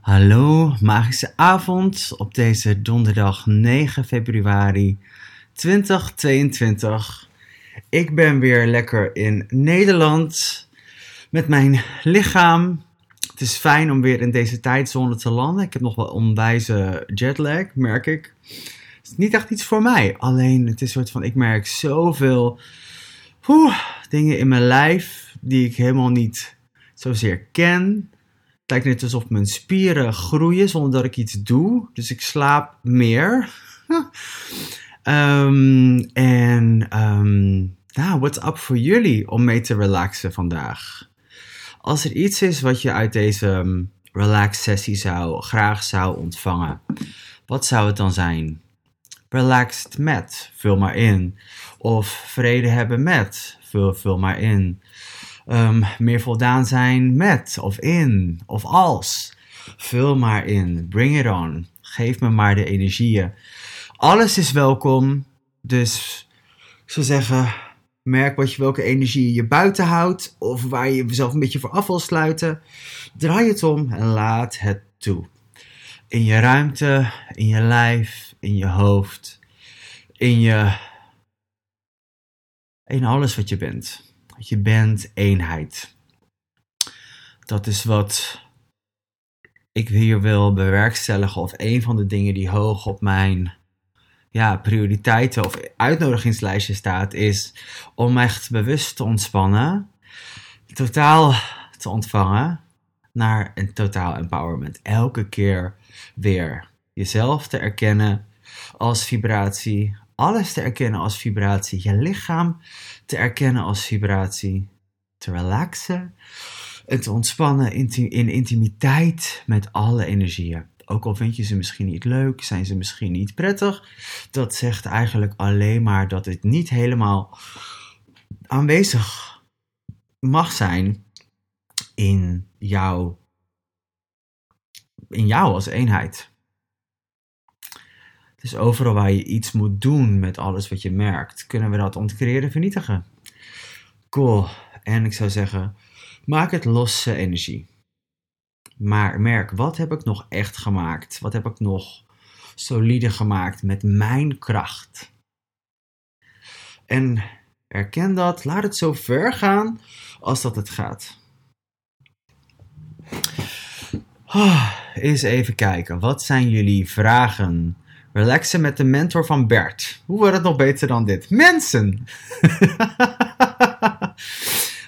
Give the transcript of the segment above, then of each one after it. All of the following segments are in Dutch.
Hallo, magische avond op deze donderdag 9 februari 2022. Ik ben weer lekker in Nederland met mijn lichaam. Het is fijn om weer in deze tijdzone te landen. Ik heb nog wel onwijze jetlag, merk ik. Het is niet echt iets voor mij. Alleen het is een soort van, ik merk zoveel dingen in mijn lijf die ik helemaal niet zozeer ken. Het lijkt net alsof mijn spieren groeien zonder dat ik iets doe. Dus ik slaap meer. Ehm, en um, nou, what's up voor jullie om mee te relaxen vandaag? Als er iets is wat je uit deze um, relax sessie zou, graag zou ontvangen, wat zou het dan zijn? Relaxed met, vul maar in. Of vrede hebben met, vul, vul maar in. Um, meer voldaan zijn met, of in, of als. Vul maar in. Bring it on. Geef me maar de energieën. Alles is welkom. Dus ik zou zeggen, merk wat je, welke energie je buiten houdt. Of waar je jezelf een beetje voor af wil sluiten. Draai het om en laat het toe. In je ruimte, in je lijf, in je hoofd. In je. In alles wat je bent. Je bent eenheid. Dat is wat ik hier wil bewerkstelligen. Of een van de dingen die hoog op mijn ja, prioriteiten of uitnodigingslijstje staat. Is om echt bewust te ontspannen. Totaal te ontvangen. Naar een totaal empowerment. Elke keer weer jezelf te erkennen als vibratie, alles te erkennen als vibratie, je lichaam te erkennen als vibratie, te relaxen en te ontspannen in intimiteit met alle energieën. Ook al vind je ze misschien niet leuk, zijn ze misschien niet prettig, dat zegt eigenlijk alleen maar dat het niet helemaal aanwezig mag zijn in jou, in jou als eenheid. Dus overal waar je iets moet doen met alles wat je merkt, kunnen we dat ontcreëren, vernietigen. Cool. En ik zou zeggen, maak het losse energie. Maar merk, wat heb ik nog echt gemaakt? Wat heb ik nog solide gemaakt met mijn kracht? En erken dat, laat het zo ver gaan als dat het gaat. Oh, eens even kijken, wat zijn jullie vragen? Relaxen met de mentor van Bert. Hoe wordt het nog beter dan dit? Mensen!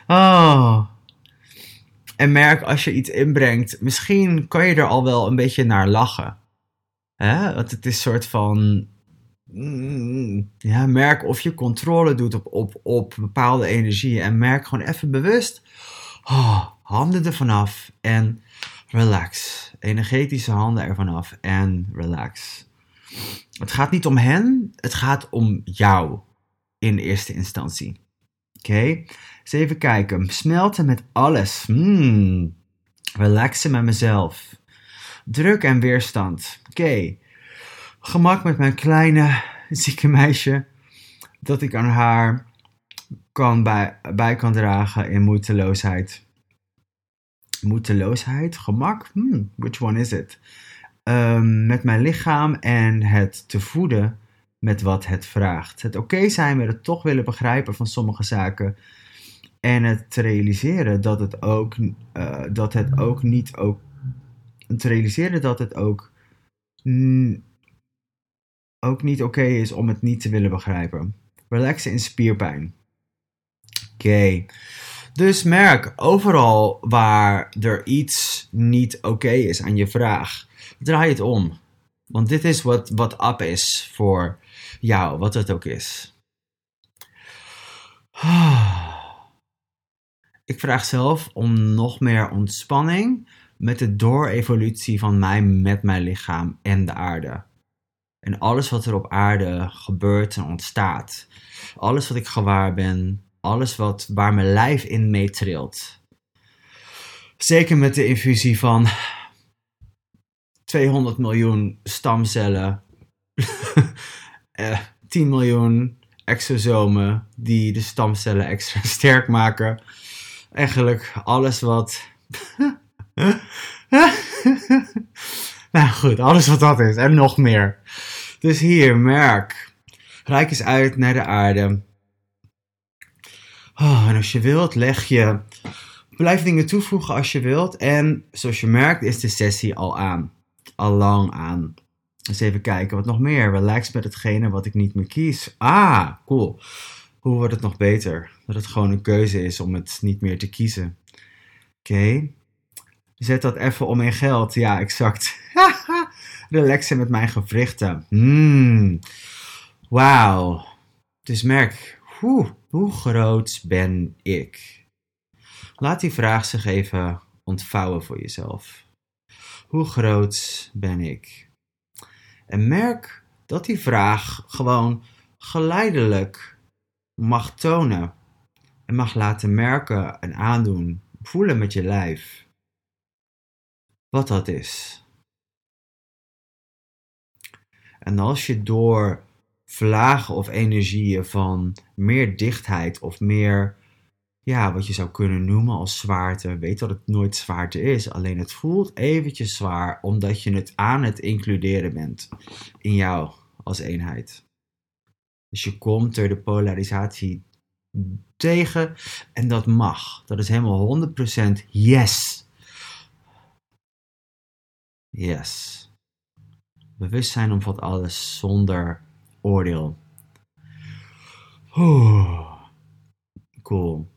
oh. En merk als je iets inbrengt, misschien kan je er al wel een beetje naar lachen. Hè? Want het is een soort van. Mm, ja, merk of je controle doet op, op, op bepaalde energieën. En merk gewoon even bewust. Oh, handen ervan af en relax. Energetische handen ervan af en relax. Het gaat niet om hen, het gaat om jou in eerste instantie. Oké, eens even kijken. Smelten met alles. Hmm. Relaxen met mezelf. Druk en weerstand. Oké. Gemak met mijn kleine zieke meisje. Dat ik aan haar kan bij, bij kan dragen in moeiteloosheid. Moeiteloosheid? Gemak? Hmm, which one is it? Um, met mijn lichaam en het te voeden met wat het vraagt. Het oké zijn met het toch willen begrijpen van sommige zaken. En het te realiseren dat het ook, uh, dat het ook niet ook. Te realiseren dat het ook. ook niet oké is om het niet te willen begrijpen. Relaxen in spierpijn. Oké. Dus merk overal waar er iets niet oké is aan je vraag draai het om. Want dit is wat, wat up is voor jou, wat het ook is. Ik vraag zelf om nog meer ontspanning met de doorevolutie van mij met mijn lichaam en de aarde. En alles wat er op aarde gebeurt en ontstaat. Alles wat ik gewaar ben. Alles wat, waar mijn lijf in meetrilt. Zeker met de infusie van 200 miljoen stamcellen, 10 eh, miljoen exosomen die de stamcellen extra sterk maken. Eigenlijk alles wat. Nou goed, alles wat dat is en nog meer. Dus hier, merk. Rijk eens uit naar de aarde. Oh, en als je wilt, leg je. Blijf dingen toevoegen als je wilt. En zoals je merkt, is de sessie al aan. Al lang aan. Dus even kijken, wat nog meer? Relax met hetgene wat ik niet meer kies. Ah, cool. Hoe wordt het nog beter? Dat het gewoon een keuze is om het niet meer te kiezen. Oké. Zet dat even om in geld. Ja, exact. Relaxen met mijn gewrichten. Hmm. Wauw. Dus merk, hoe, hoe groot ben ik? Laat die vraag zich even ontvouwen voor jezelf. Hoe groot ben ik? En merk dat die vraag gewoon geleidelijk mag tonen en mag laten merken en aandoen, voelen met je lijf wat dat is. En als je door vlagen of energieën van meer dichtheid of meer, ja, wat je zou kunnen noemen als zwaarte, weet dat het nooit zwaarte is, alleen het voelt eventjes zwaar omdat je het aan het includeren bent in jou als eenheid. Dus je komt er de polarisatie tegen en dat mag. Dat is helemaal 100% yes. Yes. Bewustzijn omvat alles zonder oordeel. Cool.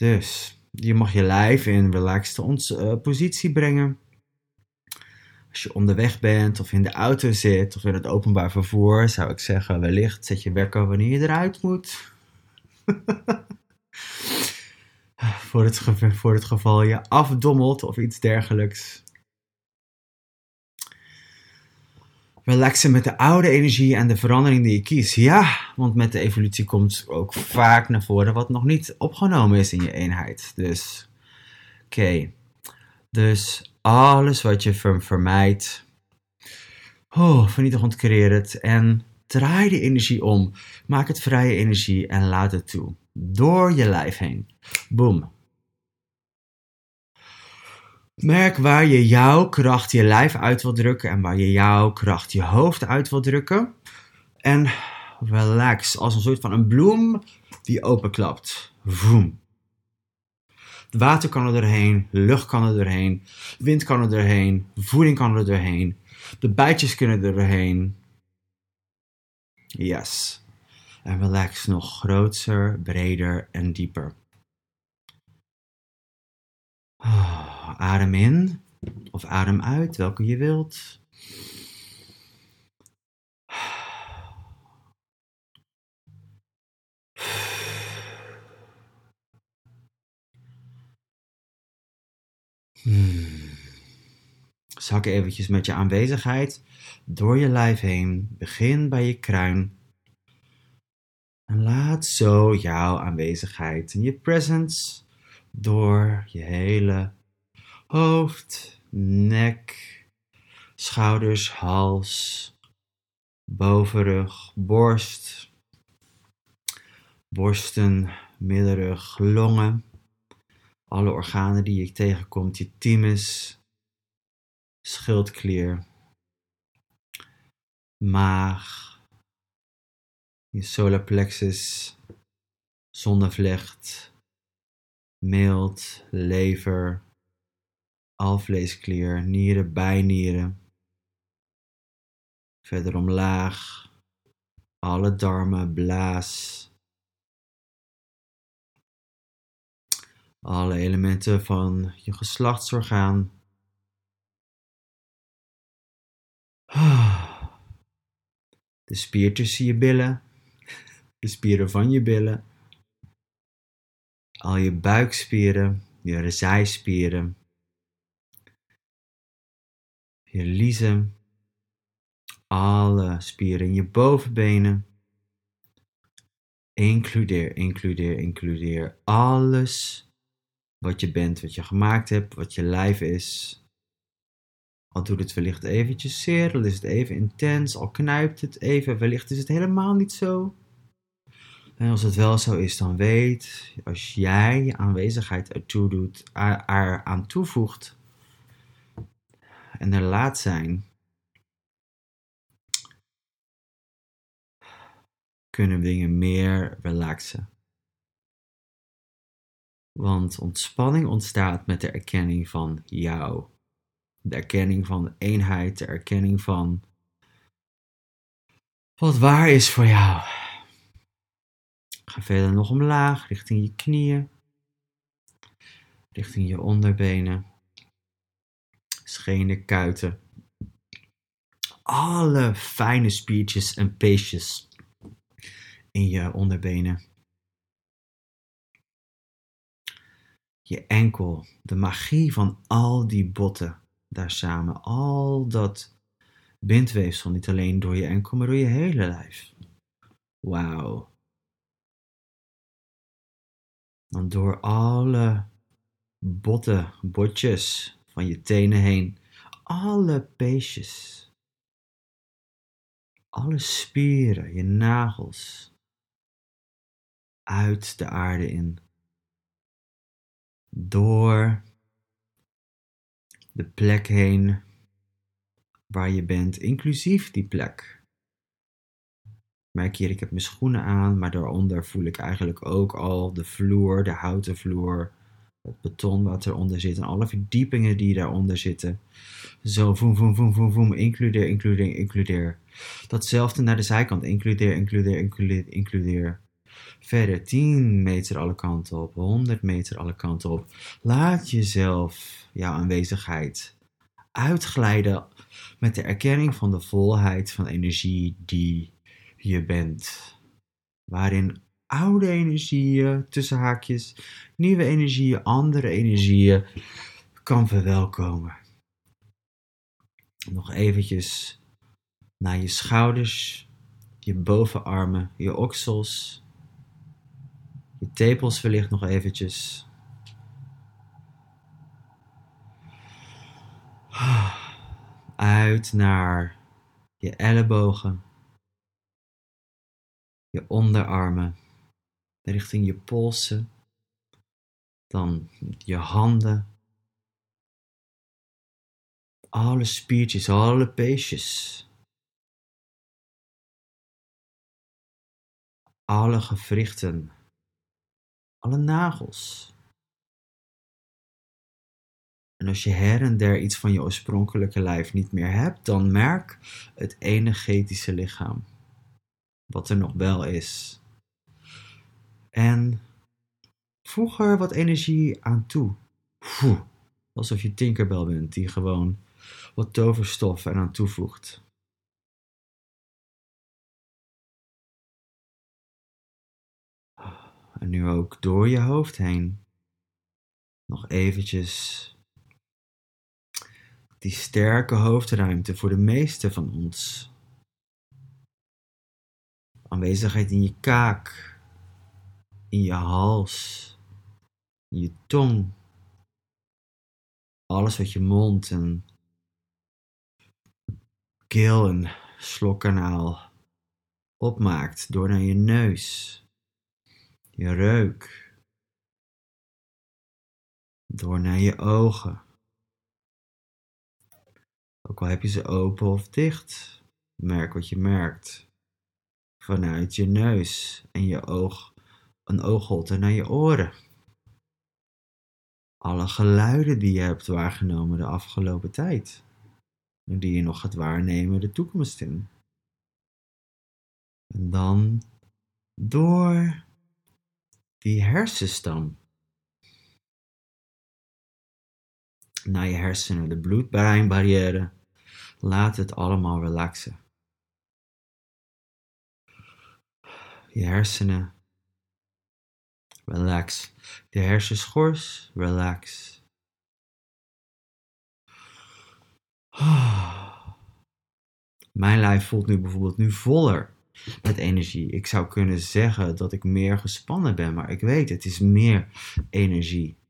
Dus je mag je lijf in relaxed uh, positie brengen. Als je onderweg bent of in de auto zit of in het openbaar vervoer, zou ik zeggen, wellicht zet je wekker wanneer je eruit moet. voor, het voor het geval je afdommelt of iets dergelijks. Relaxen met de oude energie en de verandering die je kiest. Ja, want met de evolutie komt ook vaak naar voren wat nog niet opgenomen is in je eenheid. Dus, oké. Dus alles wat je vermijdt, oh, vernietig, ontcreëer het en draai de energie om. Maak het vrije energie en laat het toe. Door je lijf heen. Boom. Merk waar je jouw kracht je lijf uit wil drukken en waar je jouw kracht je hoofd uit wil drukken. En relax, als een soort van een bloem die openklapt. Het water kan er doorheen, lucht kan er doorheen, wind kan er doorheen, voeding kan er doorheen, de bijtjes kunnen er doorheen. Yes. En relax nog groter, breder en dieper. Oh, adem in of adem uit, welke je wilt. Hmm. Zak eventjes met je aanwezigheid door je lijf heen. Begin bij je kruin. En laat zo jouw aanwezigheid en je presence door je hele hoofd, nek, schouders, hals, bovenrug, borst, borsten, middenrug, longen, alle organen die je tegenkomt, je thymus, schildklier, maag, je solar plexus, zonnevlecht, mild, lever, alvleesklier, nieren, bijnieren. Verder omlaag, alle darmen, blaas. Alle elementen van je geslachtsorgaan. De spier tussen je billen, de spieren van je billen, al je buikspieren, je zijspieren, je liezen, alle spieren in je bovenbenen. Includeer, includeer, includeer alles wat je bent, wat je gemaakt hebt, wat je lijf is. Al doet het wellicht eventjes zeer, al is het even intens, al knijpt het even, wellicht is het helemaal niet zo. En als het wel zo is, dan weet, als jij je aanwezigheid ertoe doet, er aan toevoegt, en er laat zijn, kunnen dingen meer relaxen. Want ontspanning ontstaat met de erkenning van jou. De erkenning van eenheid, de erkenning van wat waar is voor jou. Ga verder nog omlaag, richting je knieën, richting je onderbenen, schenen, kuiten. Alle fijne spiertjes en peesjes in je onderbenen. Je enkel, de magie van al die botten daar samen, al dat bindweefsel, niet alleen door je enkel, maar door je hele lijf. Wauw. Dan door alle botten, botjes van je tenen heen, alle peesjes, alle spieren, je nagels, uit de aarde in. Door de plek heen waar je bent, inclusief die plek. Merk hier, ik heb mijn schoenen aan, maar daaronder voel ik eigenlijk ook al de vloer, de houten vloer, het beton wat eronder zit en alle verdiepingen die daaronder zitten. Zo, voem, voem, voem, voem, voem, includeer, includeer, includeer. Datzelfde naar de zijkant, includeer, includeer, includeer, includeer. Verder 10 meter alle kanten op, 100 meter alle kanten op. Laat jezelf, jouw aanwezigheid, uitglijden met de erkenning van de volheid van energie die je bent. Waarin oude energieën, tussen haakjes, nieuwe energieën, andere energieën kan verwelkomen. Nog eventjes naar je schouders, je bovenarmen, je oksels, je tepels wellicht nog eventjes. Uit naar je ellebogen, je onderarmen, richting je polsen, dan je handen, alle spiertjes, alle peesjes, alle gewrichten, alle nagels. En als je her en der iets van je oorspronkelijke lijf niet meer hebt, dan merk het energetische lichaam. Wat er nog wel is. En voeg er wat energie aan toe. alsof je Tinkerbell bent die gewoon wat toverstof eraan toevoegt. En nu ook door je hoofd heen. Nog eventjes die sterke hoofdruimte voor de meeste van ons. Aanwezigheid in je kaak, in je hals, je tong. Alles wat je mond en keel en slokkanaal opmaakt door naar je neus, je reuk, door naar je ogen. Ook al heb je ze open of dicht, merk wat je merkt. Vanuit je neus en je oog, een oogholte naar je oren. Alle geluiden die je hebt waargenomen de afgelopen tijd. En die je nog gaat waarnemen de toekomst in. En dan door die hersenstam naar je hersenen, de bloed-breinbarrière. Laat het allemaal relaxen. Je hersenen, relax. De hersenschors, relax. Mijn lijf voelt nu bijvoorbeeld nu voller met energie. Ik zou kunnen zeggen dat ik meer gespannen ben, maar ik weet het is meer energie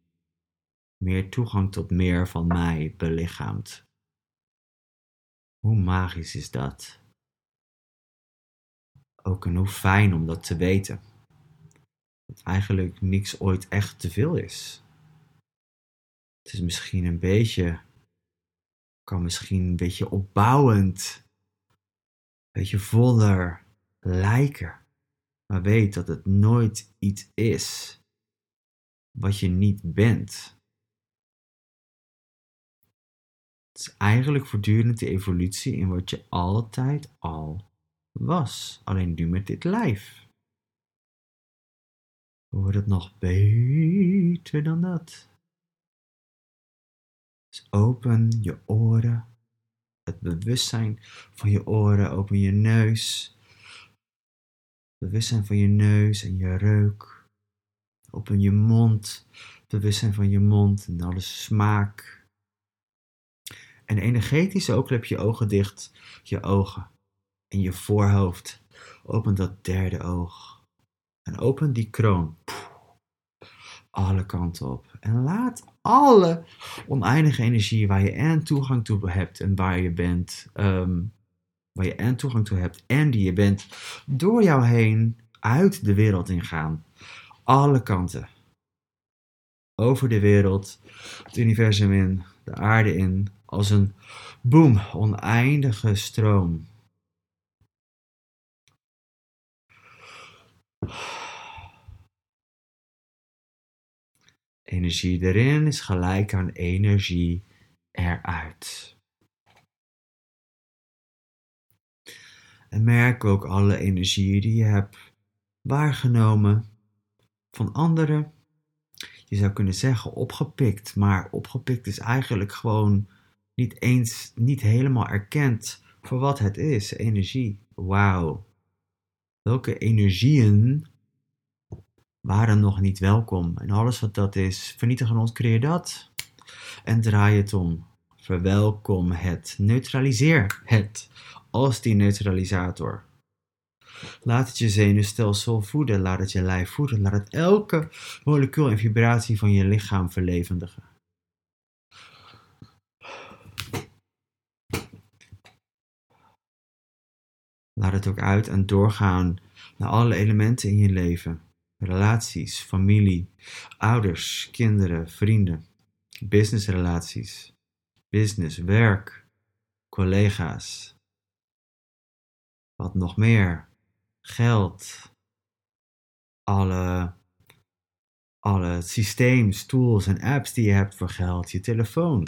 meer toegang tot meer van mij belichaamt. Hoe magisch is dat? Ook en hoe fijn om dat te weten. Dat eigenlijk niks ooit echt te veel is. Het is misschien een beetje kan misschien een beetje opbouwend, een beetje voller lijken. Maar weet dat het nooit iets is wat je niet bent. Het is eigenlijk voortdurend de evolutie in wat je altijd al was, alleen nu met dit lijf. Wordt het nog beter dan dat? Dus open je oren, het bewustzijn van je oren, open je neus, bewustzijn van je neus en je reuk. Open je mond, bewustzijn van je mond en alle smaak. En energetisch ook heb je ogen dicht, je ogen en je voorhoofd. Open dat derde oog. En open die kroon. Alle kanten op. En laat alle oneindige energie waar je en toegang toe hebt en waar je bent, ehm, waar je en toegang toe hebt en die je bent, door jou heen uit de wereld ingaan. Alle kanten. Over de wereld, het universum in, de aarde in, als een boom, oneindige stroom. Energie erin is gelijk aan energie eruit. En merk ook alle energieën die je hebt waargenomen van anderen. Je zou kunnen zeggen opgepikt, maar opgepikt is eigenlijk gewoon niet eens, niet helemaal erkend voor wat het is. Energie. Wauw. Welke energieën waren nog niet welkom? En alles wat dat is, vernietig en ontcreëer dat. En draai het om. Verwelkom het. Neutraliseer het als die neutralisator. Laat het je zenuwstelsel voeden, laat het je lijf voeden, laat het elke molecuul en vibratie van je lichaam verlevendigen. Laat het ook uit en doorgaan naar alle elementen in je leven. Relaties, familie, ouders, kinderen, vrienden, businessrelaties, business, werk, collega's. Wat nog meer? Geld. Alle, alle systeems, tools en apps die je hebt voor geld. Je telefoon.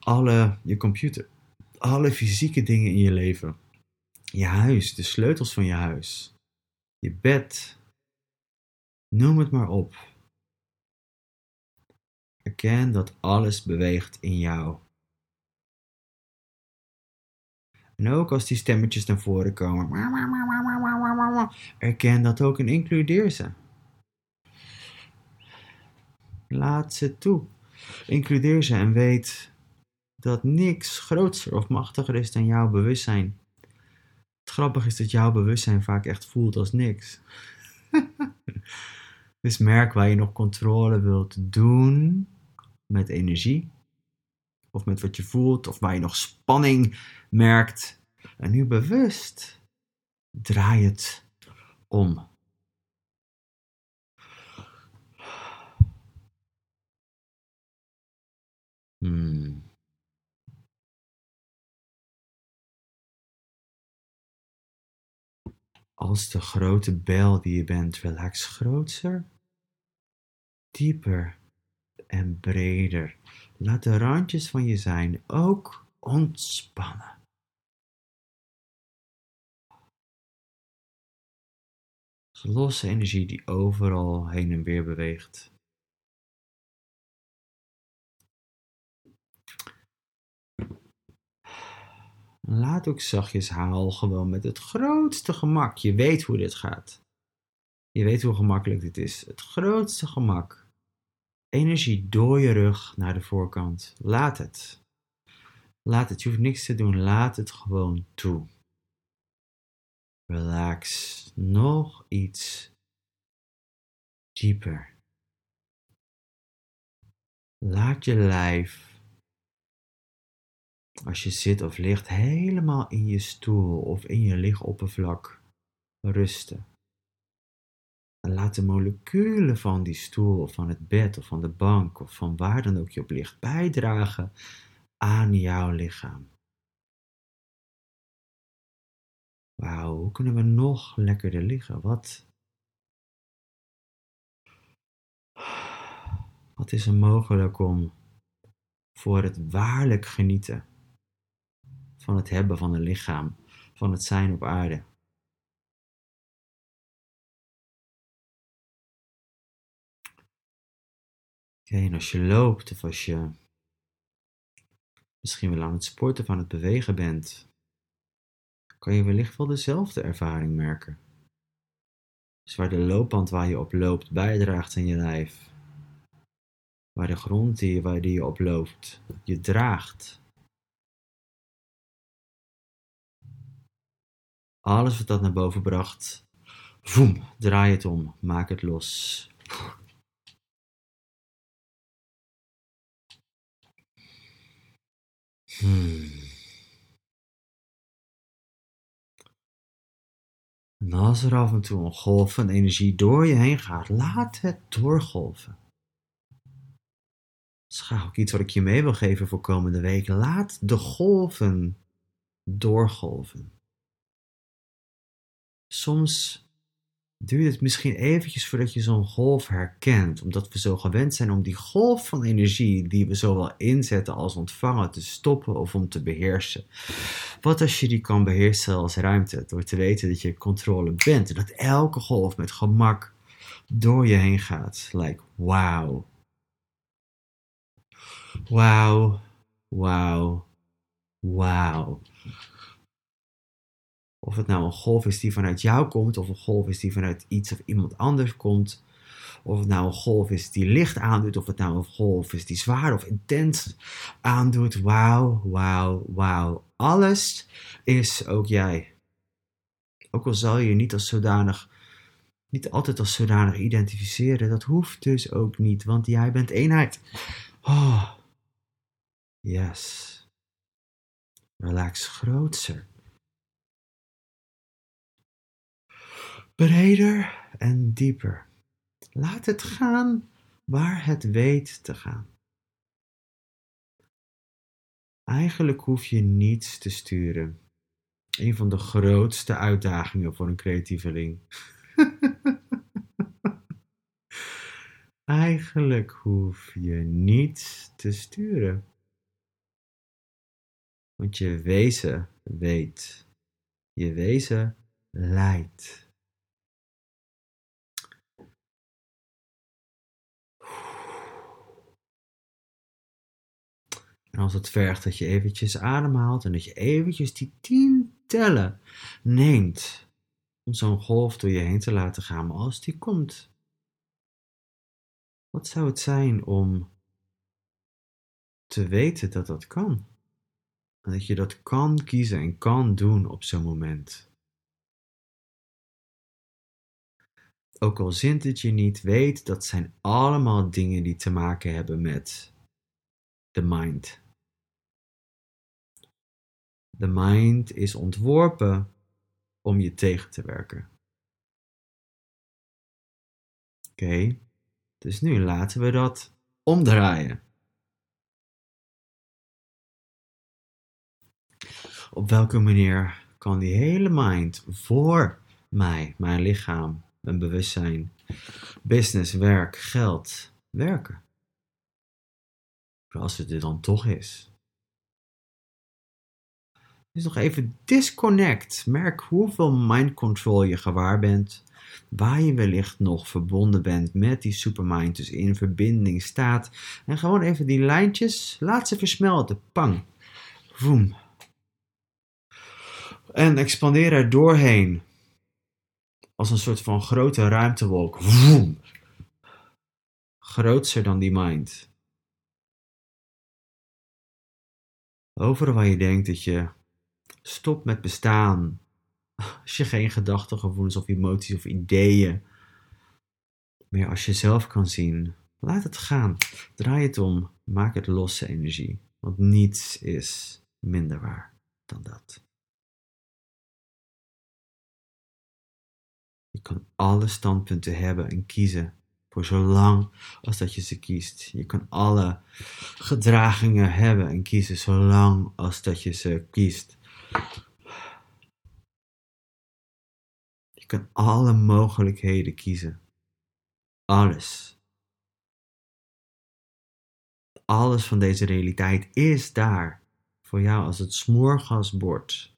Alle, je computer. Alle fysieke dingen in je leven je huis, de sleutels van je huis, je bed, noem het maar op. Erken dat alles beweegt in jou. En ook als die stemmetjes naar voren komen, erken dat ook en includeer ze. Laat ze toe. Includeer ze en weet dat niks groter of machtiger is dan jouw bewustzijn. Het grappige is dat jouw bewustzijn vaak echt voelt als niks. Dus merk waar je nog controle wilt doen met energie. Of met wat je voelt, of waar je nog spanning merkt. En nu bewust draai het om. Hmm. als de grote bel die je bent, relax groter, dieper en breder. Laat de randjes van je zijn ook ontspannen. Losse energie die overal heen en weer beweegt. Laat ook zachtjes haal gewoon met het grootste gemak. Je weet hoe dit gaat. Je weet hoe gemakkelijk dit is. Het grootste gemak. Energie door je rug naar de voorkant. Laat het. Laat het. Je hoeft niks te doen. Laat het gewoon toe. Relax. Nog iets dieper. Laat je lijf als je zit of ligt, helemaal in je stoel of in je ligoppervlak rusten. En laat de moleculen van die stoel of van het bed of van de bank of van waar dan ook je op ligt bijdragen aan jouw lichaam. Wauw, hoe kunnen we nog lekkerder liggen? Wat, wat is er mogelijk om voor het waarlijk genieten van het hebben van een lichaam, van het zijn op aarde? Oké, en als je loopt of als je misschien wel aan het sporten of aan het bewegen bent, kan je wellicht wel dezelfde ervaring merken. Dus waar de loopband waar je op loopt bijdraagt aan je lijf, waar de grond die, waar die je op loopt je draagt. Alles wat dat naar boven bracht, voem, draai het om, maak het los. Hmm. En als er af en toe een golf van energie door je heen gaat, laat het doorgolven. Dat is graag ook iets wat ik je mee wil geven voor komende week. Laat de golven doorgolven. Soms duurt het misschien eventjes voordat je zo'n golf herkent, omdat we zo gewend zijn om die golf van energie die we zowel inzetten als ontvangen te stoppen of om te beheersen. Wat als je die kan beheersen als ruimte, door te weten dat je controle bent en dat elke golf met gemak door je heen gaat. Like, wauw. Wauw, wauw, wauw. Of het nou een golf is die vanuit jou komt, of een golf is die vanuit iets of iemand anders komt. Of het nou een golf is die licht aandoet, of het nou een golf is die zwaar of intens aandoet. Wauw, wauw, wauw. Alles is ook jij. Ook al zal je je niet als zodanig, niet altijd als zodanig identificeren, dat hoeft dus ook niet, want jij bent eenheid. Oh, yes. Relax grootser. Breder en dieper. Laat het gaan waar het weet te gaan. Eigenlijk hoef je niets te sturen. Een van de grootste uitdagingen voor een creatieveling. Eigenlijk hoef je niets te sturen. Want je wezen weet. Je wezen leidt. En als het vergt dat je eventjes ademhaalt en dat je eventjes die tien tellen neemt om zo'n golf door je heen te laten gaan, maar als die komt, wat zou het zijn om te weten dat dat kan? En dat je dat kan kiezen en kan doen op zo'n moment. Ook al zint het je niet, weet dat zijn allemaal dingen die te maken hebben met de mind. De mind is ontworpen om je tegen te werken. Oké, dus nu laten we dat omdraaien. Op welke manier kan die hele mind voor mij, mijn lichaam, mijn bewustzijn, business, werk, geld werken? Als het er dan toch is. Dus nog even disconnect. Merk hoeveel mind control je gewaar bent. Waar je wellicht nog verbonden bent met die supermind. Dus in verbinding staat. En gewoon even die lijntjes. Laat ze versmelten. Pang. Voem. En expandeer er doorheen. Als een soort van grote ruimtewolk. Voem. Grootser dan die mind. Overal waar je denkt dat je Stop met bestaan. Als je geen gedachten, gevoelens of emoties of ideeën meer als jezelf kan zien, laat het gaan. Draai het om. Maak het losse energie. Want niets is minder waar dan dat. Je kan alle standpunten hebben en kiezen Voor zolang als dat je ze kiest. Je kan alle gedragingen hebben en kiezen zolang als dat je ze kiest. Je kan alle mogelijkheden kiezen. Alles. Alles van deze realiteit is daar voor jou als het smoorgasbord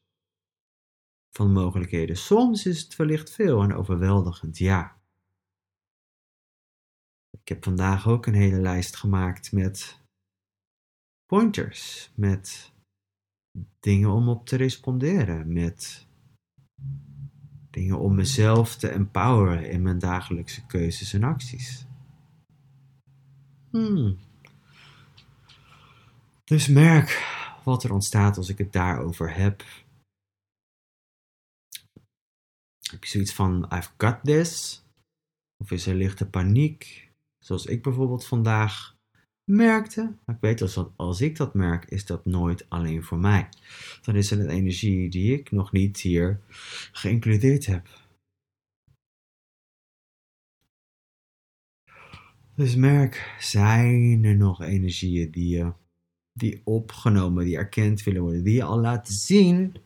van mogelijkheden. Soms is het wellicht veel en overweldigend, ja. Ik heb vandaag ook een hele lijst gemaakt met pointers, met dingen om op te responderen, met dingen om mezelf te empoweren in mijn dagelijkse keuzes en acties. Hmm. Dus merk wat er ontstaat als ik het daarover heb. Heb je zoiets van I've got this? Of is er lichte paniek? Zoals ik bijvoorbeeld vandaag merkte. Ik weet dat als ik dat merk, is dat nooit alleen voor mij. Dan is er een energie die ik nog niet hier geïncludeerd heb. Dus merk, zijn er nog energieën die, je, die opgenomen, die erkend willen worden, die je al laten zien,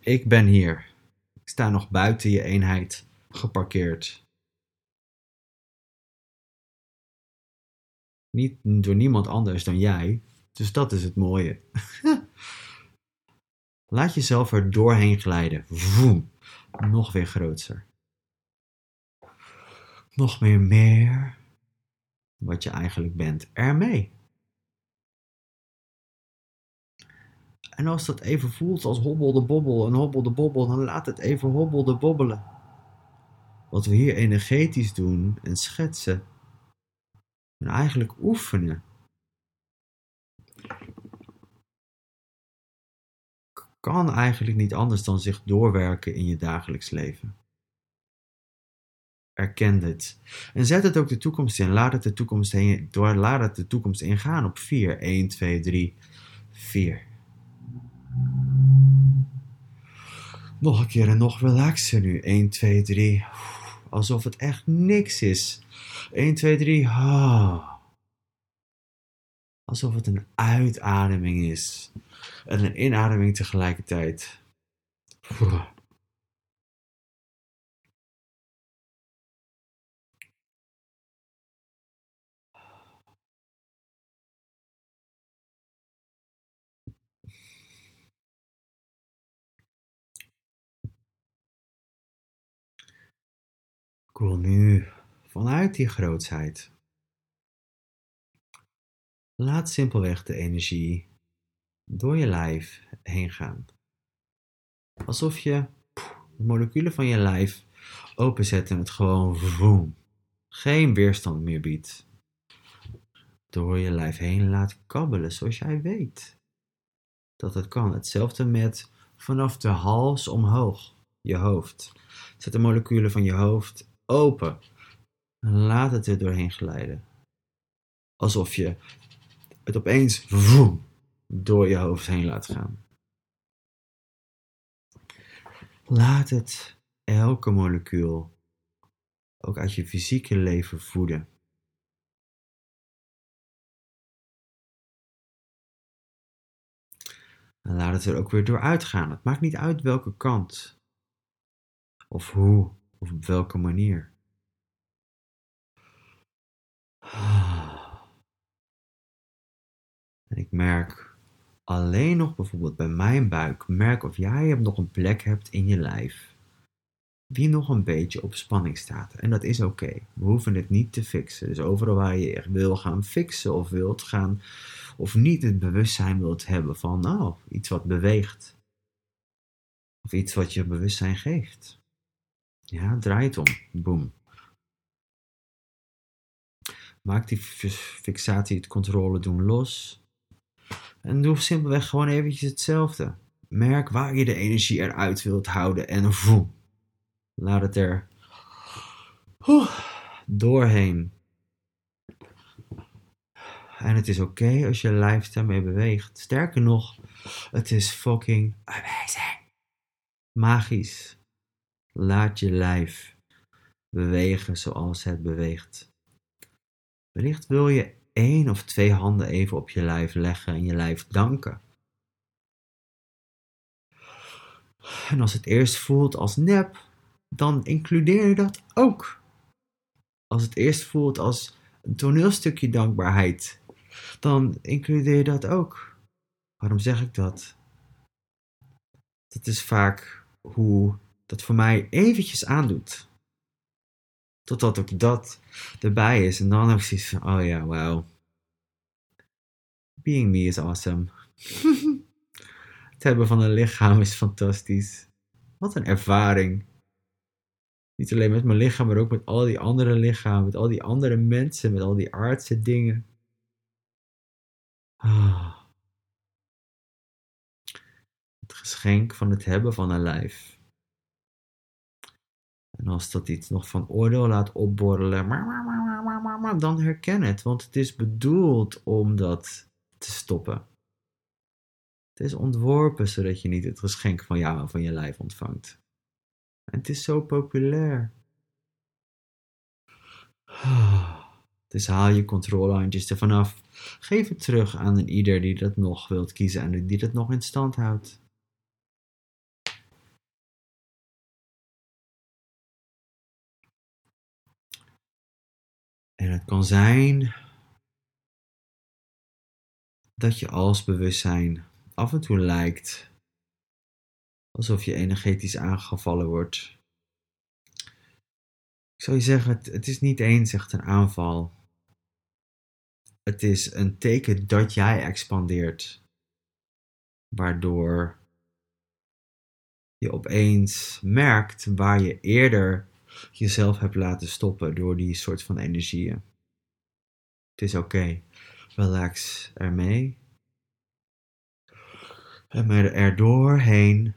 ik ben hier. Ik sta nog buiten je eenheid geparkeerd. Niet door niemand anders dan jij. Dus dat is het mooie. Laat jezelf er doorheen glijden. Voem. Nog weer groter. Nog meer meer wat je eigenlijk bent ermee. En als dat even voelt als hobbel de bobbel en hobbel de bobbel, dan laat het even hobbel de bobbelen. Wat we hier energetisch doen en schetsen, en eigenlijk oefenen. Kan eigenlijk niet anders dan zich doorwerken in je dagelijks leven. Erken dit. En zet het ook de toekomst in. Laat het de toekomst, laat het de toekomst ingaan op 4. 1, 2, 3, 4. Nog een keer en nog relaxer nu. 1, 2, 3. Alsof het echt niks is. 1, 2, 3. Alsof het een uitademing is. En een inademing tegelijkertijd. Ik wil nu vanuit die grootheid. Laat simpelweg de energie door je lijf heen gaan. Alsof je de moleculen van je lijf openzet en het gewoon voem, geen weerstand meer biedt. Door je lijf heen laat kabbelen zoals jij weet dat het kan. Hetzelfde met vanaf de hals omhoog, je hoofd. Zet de moleculen van je hoofd open. En laat het er doorheen glijden. Alsof je het opeens door je hoofd heen laat gaan. Laat het elke molecuul ook uit je fysieke leven voeden. En laat het er ook weer door uitgaan. Het maakt niet uit welke kant of hoe of op welke manier. En ik merk alleen nog bijvoorbeeld bij mijn buik, merk of jij nog een plek hebt in je lijf die nog een beetje op spanning staat. En dat is oké. We hoeven het niet te fixen. Dus overal waar je echt wil gaan fixen of wilt gaan, of niet het bewustzijn wilt hebben van, nou, iets wat beweegt. Of iets wat je bewustzijn geeft. Ja, draai het om. Boom. Maak die fixatie, het controle doen los. En doe simpelweg gewoon eventjes hetzelfde. Merk waar je de energie eruit wilt houden en voem. Laat het er doorheen. En het is oké als je lijf daarmee beweegt. Sterker nog, het is fucking amazing. Magisch. Laat je lijf bewegen zoals het beweegt. Wellicht wil je één of twee handen even op je lijf leggen en je lijf danken. En als het eerst voelt als nep, dan includeer je dat ook. Als het eerst voelt als een toneelstukje dankbaarheid, dan includeer je dat ook. Waarom zeg ik dat? Dat is vaak hoe dat voor mij eventjes aandoet. Totdat ook dat erbij is. En dan heb ik zoiets van, oh ja, wow. Being me is awesome. het hebben van een lichaam is fantastisch. Wat een ervaring. Niet alleen met mijn lichaam, maar ook met al die andere lichamen, met al die andere mensen, met al die aardse dingen. Ah. Het geschenk van het hebben van een lijf. En als dat iets nog van oordeel laat opborrelen, dan herken het, want het is bedoeld om dat te stoppen. Het is ontworpen zodat je niet het geschenk van jou van je lijf ontvangt. En het is zo populair. Dus haal je controlehandjes ervan af. Geef het terug aan een ieder die dat nog wilt kiezen en die dat nog in stand houdt. En het kan zijn dat je als bewustzijn af en toe lijkt alsof je energetisch aangevallen wordt. Ik zou je zeggen, het, het is niet eens echt een aanval. Het is een teken dat jij expandeert, waardoor je opeens merkt waar je eerder jezelf hebt laten stoppen door die soort van energieën. Het is oké. Relax ermee. En er doorheen.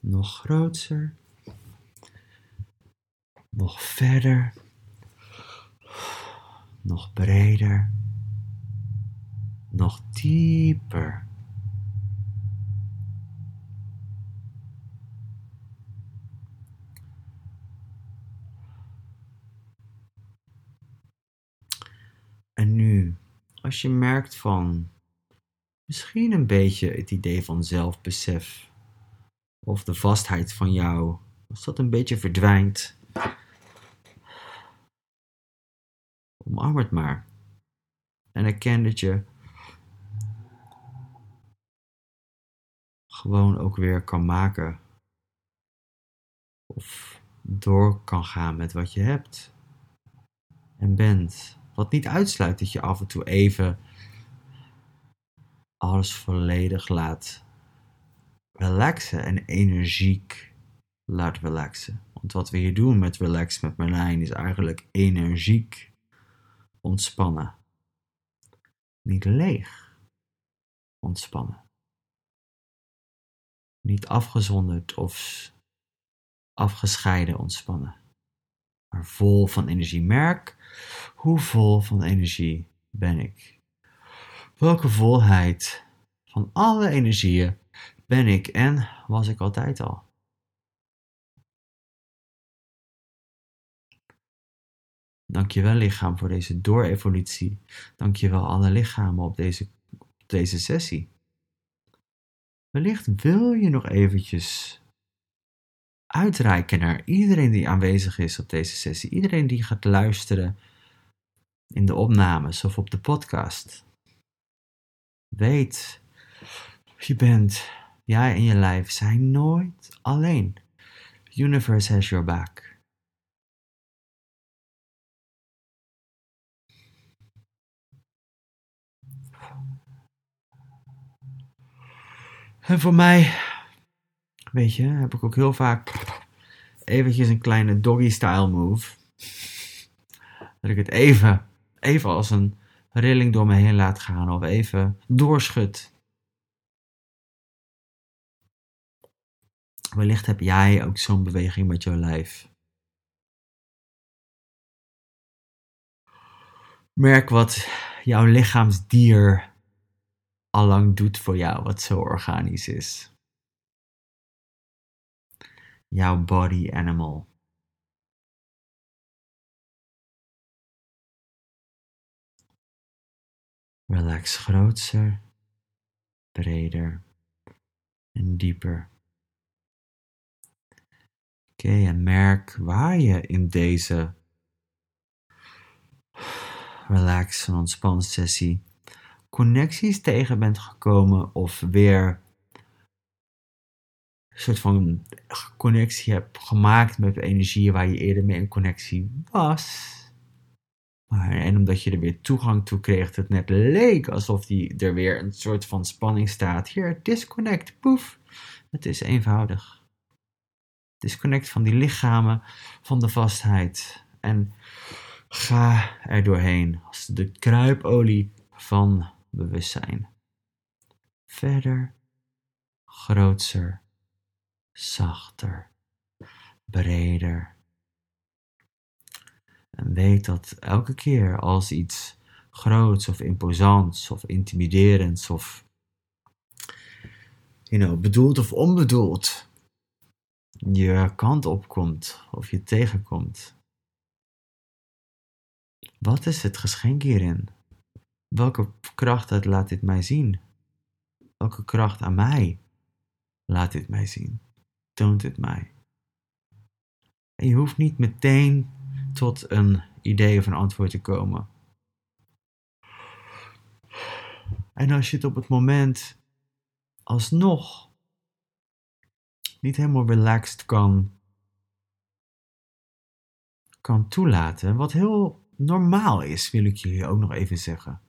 Nog groter nog verder, nog breder, nog dieper. En nu, als je merkt van misschien een beetje het idee van zelfbesef of de vastheid van jou, als dat een beetje verdwijnt, Omarm het maar. En erken dat je gewoon ook weer kan maken. Of door kan gaan met wat je hebt. En bent. Wat niet uitsluit dat je af en toe even alles volledig laat relaxen en energiek laat relaxen. Want wat we hier doen met Relax met Marlijn is eigenlijk energiek ontspannen. Niet leeg ontspannen. Niet afgezonderd of afgescheiden ontspannen. Maar vol van energie. Merk hoe vol van energie ben ik. Welke volheid van alle energieën ben ik en was ik altijd al. Dankjewel lichaam voor deze doorevolutie. Dankjewel alle lichamen op deze, op deze sessie. Wellicht wil je nog eventjes uitreiken naar iedereen die aanwezig is op deze sessie. Iedereen die gaat luisteren in de opnames of op de podcast. Weet, je bent, jij en je lijf zijn nooit alleen. Universe has your back. En voor mij, weet je, heb ik ook heel vaak eventjes een kleine doggy-style move. Dat ik het even, even als een rilling door me heen laat gaan of even doorschud. Wellicht heb jij ook zo'n beweging met jouw lijf. Merk wat jouw lichaamsdier allang doet voor jou, wat zo organisch is. Jouw body animal. Relax groter, breder en dieper. Oké, en merk waar je in deze relax en ontspan sessie connecties tegen bent gekomen of weer een soort van connectie hebt gemaakt met energie waar je eerder mee in connectie was. En omdat je er weer toegang toe kreeg, het net leek alsof die er weer een soort van spanning staat. Hier, disconnect, poef. Het is eenvoudig. Disconnect van die lichamen, van de vastheid. En ga er doorheen als de kruipolie van bewustzijn. Verder, grootser, zachter, breder. En weet dat elke keer als iets groots of imposants of intimiderends of you bedoeld of onbedoeld je kant opkomt of je tegenkomt. Wat is het geschenk hierin? Welke kracht het laat dit mij zien? Welke kracht aan mij laat dit mij zien? Toont het mij? En je hoeft niet meteen tot een idee of een antwoord te komen. En als je het op het moment alsnog niet helemaal relaxed kan, kan toelaten, wat heel normaal is, wil ik jullie ook nog even zeggen.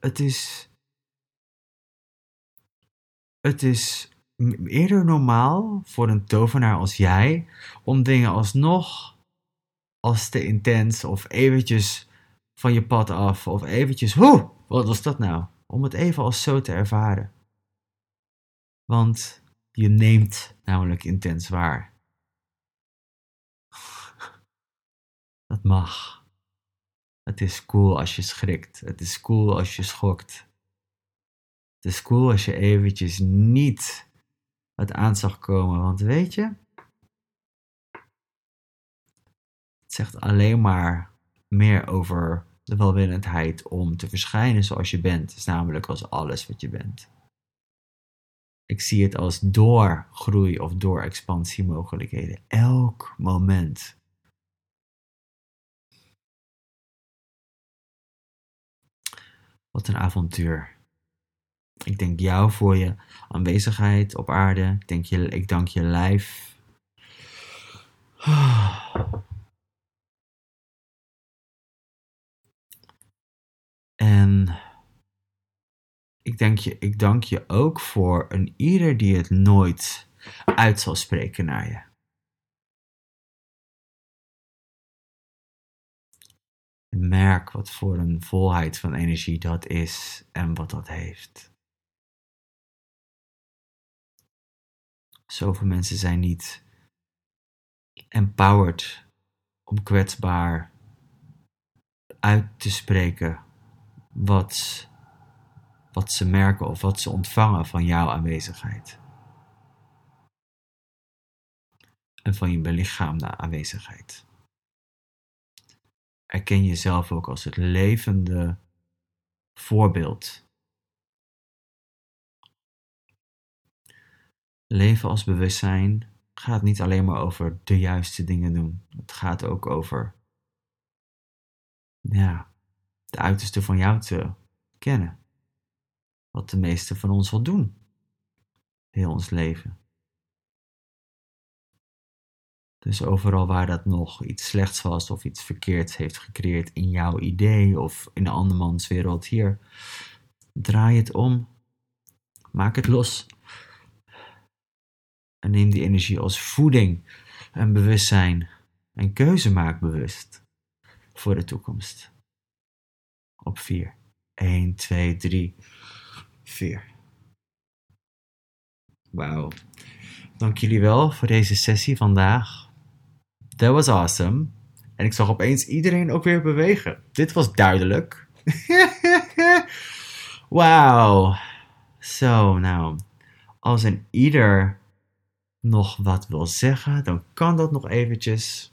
Het is. Het is eerder normaal voor een tovenaar als jij om dingen alsnog als te intens of eventjes van je pad af of eventjes, hoe, wat was dat nou? Om het even als zo te ervaren. Want je neemt namelijk intens waar. Dat mag. Het is cool als je schrikt. Het is cool als je schokt. Het is cool als je eventjes niet het aan zag komen. Want weet je, het zegt alleen maar meer over de welwillendheid om te verschijnen zoals je bent. is namelijk als alles wat je bent. Ik zie het als doorgroei of door expansiemogelijkheden. Elk moment Wat een avontuur. Ik dank jou voor je aanwezigheid op aarde. Ik, denk je, ik dank je lijf. En ik dank, je, ik dank je ook voor een ieder die het nooit uit zal spreken naar je. Merk wat voor een volheid van energie dat is en wat dat heeft. Zoveel mensen zijn niet empowered om kwetsbaar uit te spreken wat, wat ze merken of wat ze ontvangen van jouw aanwezigheid. En van je belichaamde aanwezigheid erken jezelf ook als het levende voorbeeld. Leven als bewustzijn gaat niet alleen maar over de juiste dingen doen. Het gaat ook over ja, de uiterste van jou te kennen. Wat de meeste van ons wil doen. Heel ons leven. Dus overal waar dat nog iets slechts was of iets verkeerds heeft gecreëerd in jouw idee of in de andermans wereld hier, draai het om. Maak het los. En neem die energie als voeding en bewustzijn en keuze maak bewust voor de toekomst. Op 4. 1, 2, 3, 4. Wauw. Dank jullie wel voor deze sessie vandaag. That was awesome. En ik zag opeens iedereen ook weer bewegen. Dit was duidelijk. Wauw. Zo, nou. Als een ieder nog wat wil zeggen, dan kan dat nog eventjes.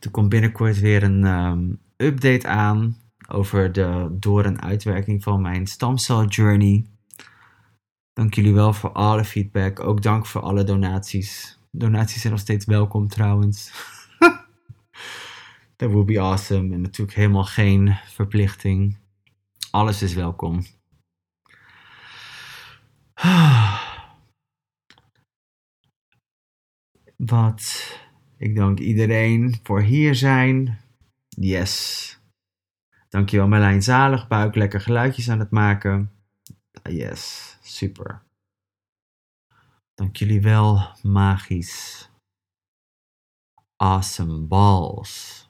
Er komt binnenkort weer een ehm, update aan over de door- en uitwerking van mijn stamcel journey. Dank jullie wel voor alle feedback. Ook dank voor alle donaties. Donaties zijn nog steeds welkom trouwens. Dat would be awesome. En natuurlijk helemaal geen verplichting. Alles is welkom. Wat. Ik dank iedereen voor hier zijn. Yes. Dankjewel Marlijn Zalig, buik lekker geluidjes aan het maken. Yes, super. Dank jullie wel, magisch. Awesome balls.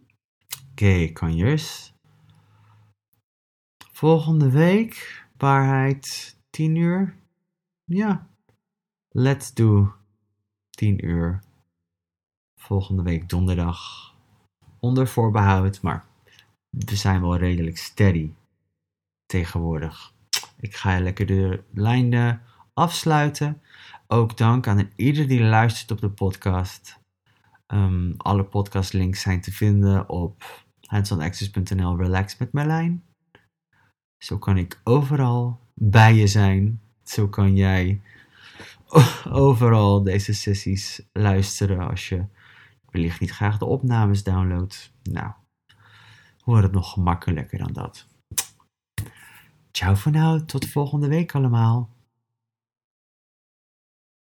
Oké, okay, kanjers. Volgende week, waarheid 10 uur. Ja, let's do 10 uur. Volgende week donderdag. Onder voorbehoud, maar we zijn wel redelijk steady tegenwoordig. Ik ga lekker de lijnen afsluiten. Ook dank aan ieder die luistert op de podcast. Um, alle podcastlinks zijn te vinden op handsonaccess.nl Relax met Merlijn. Zo kan ik overal bij je zijn. Zo kan jij overal deze sessies luisteren als je wellicht niet graag de opnames downloadt. Nou, wordt het nog gemakkelijker dan dat. Ciao voor nu, tot volgende week allemaal.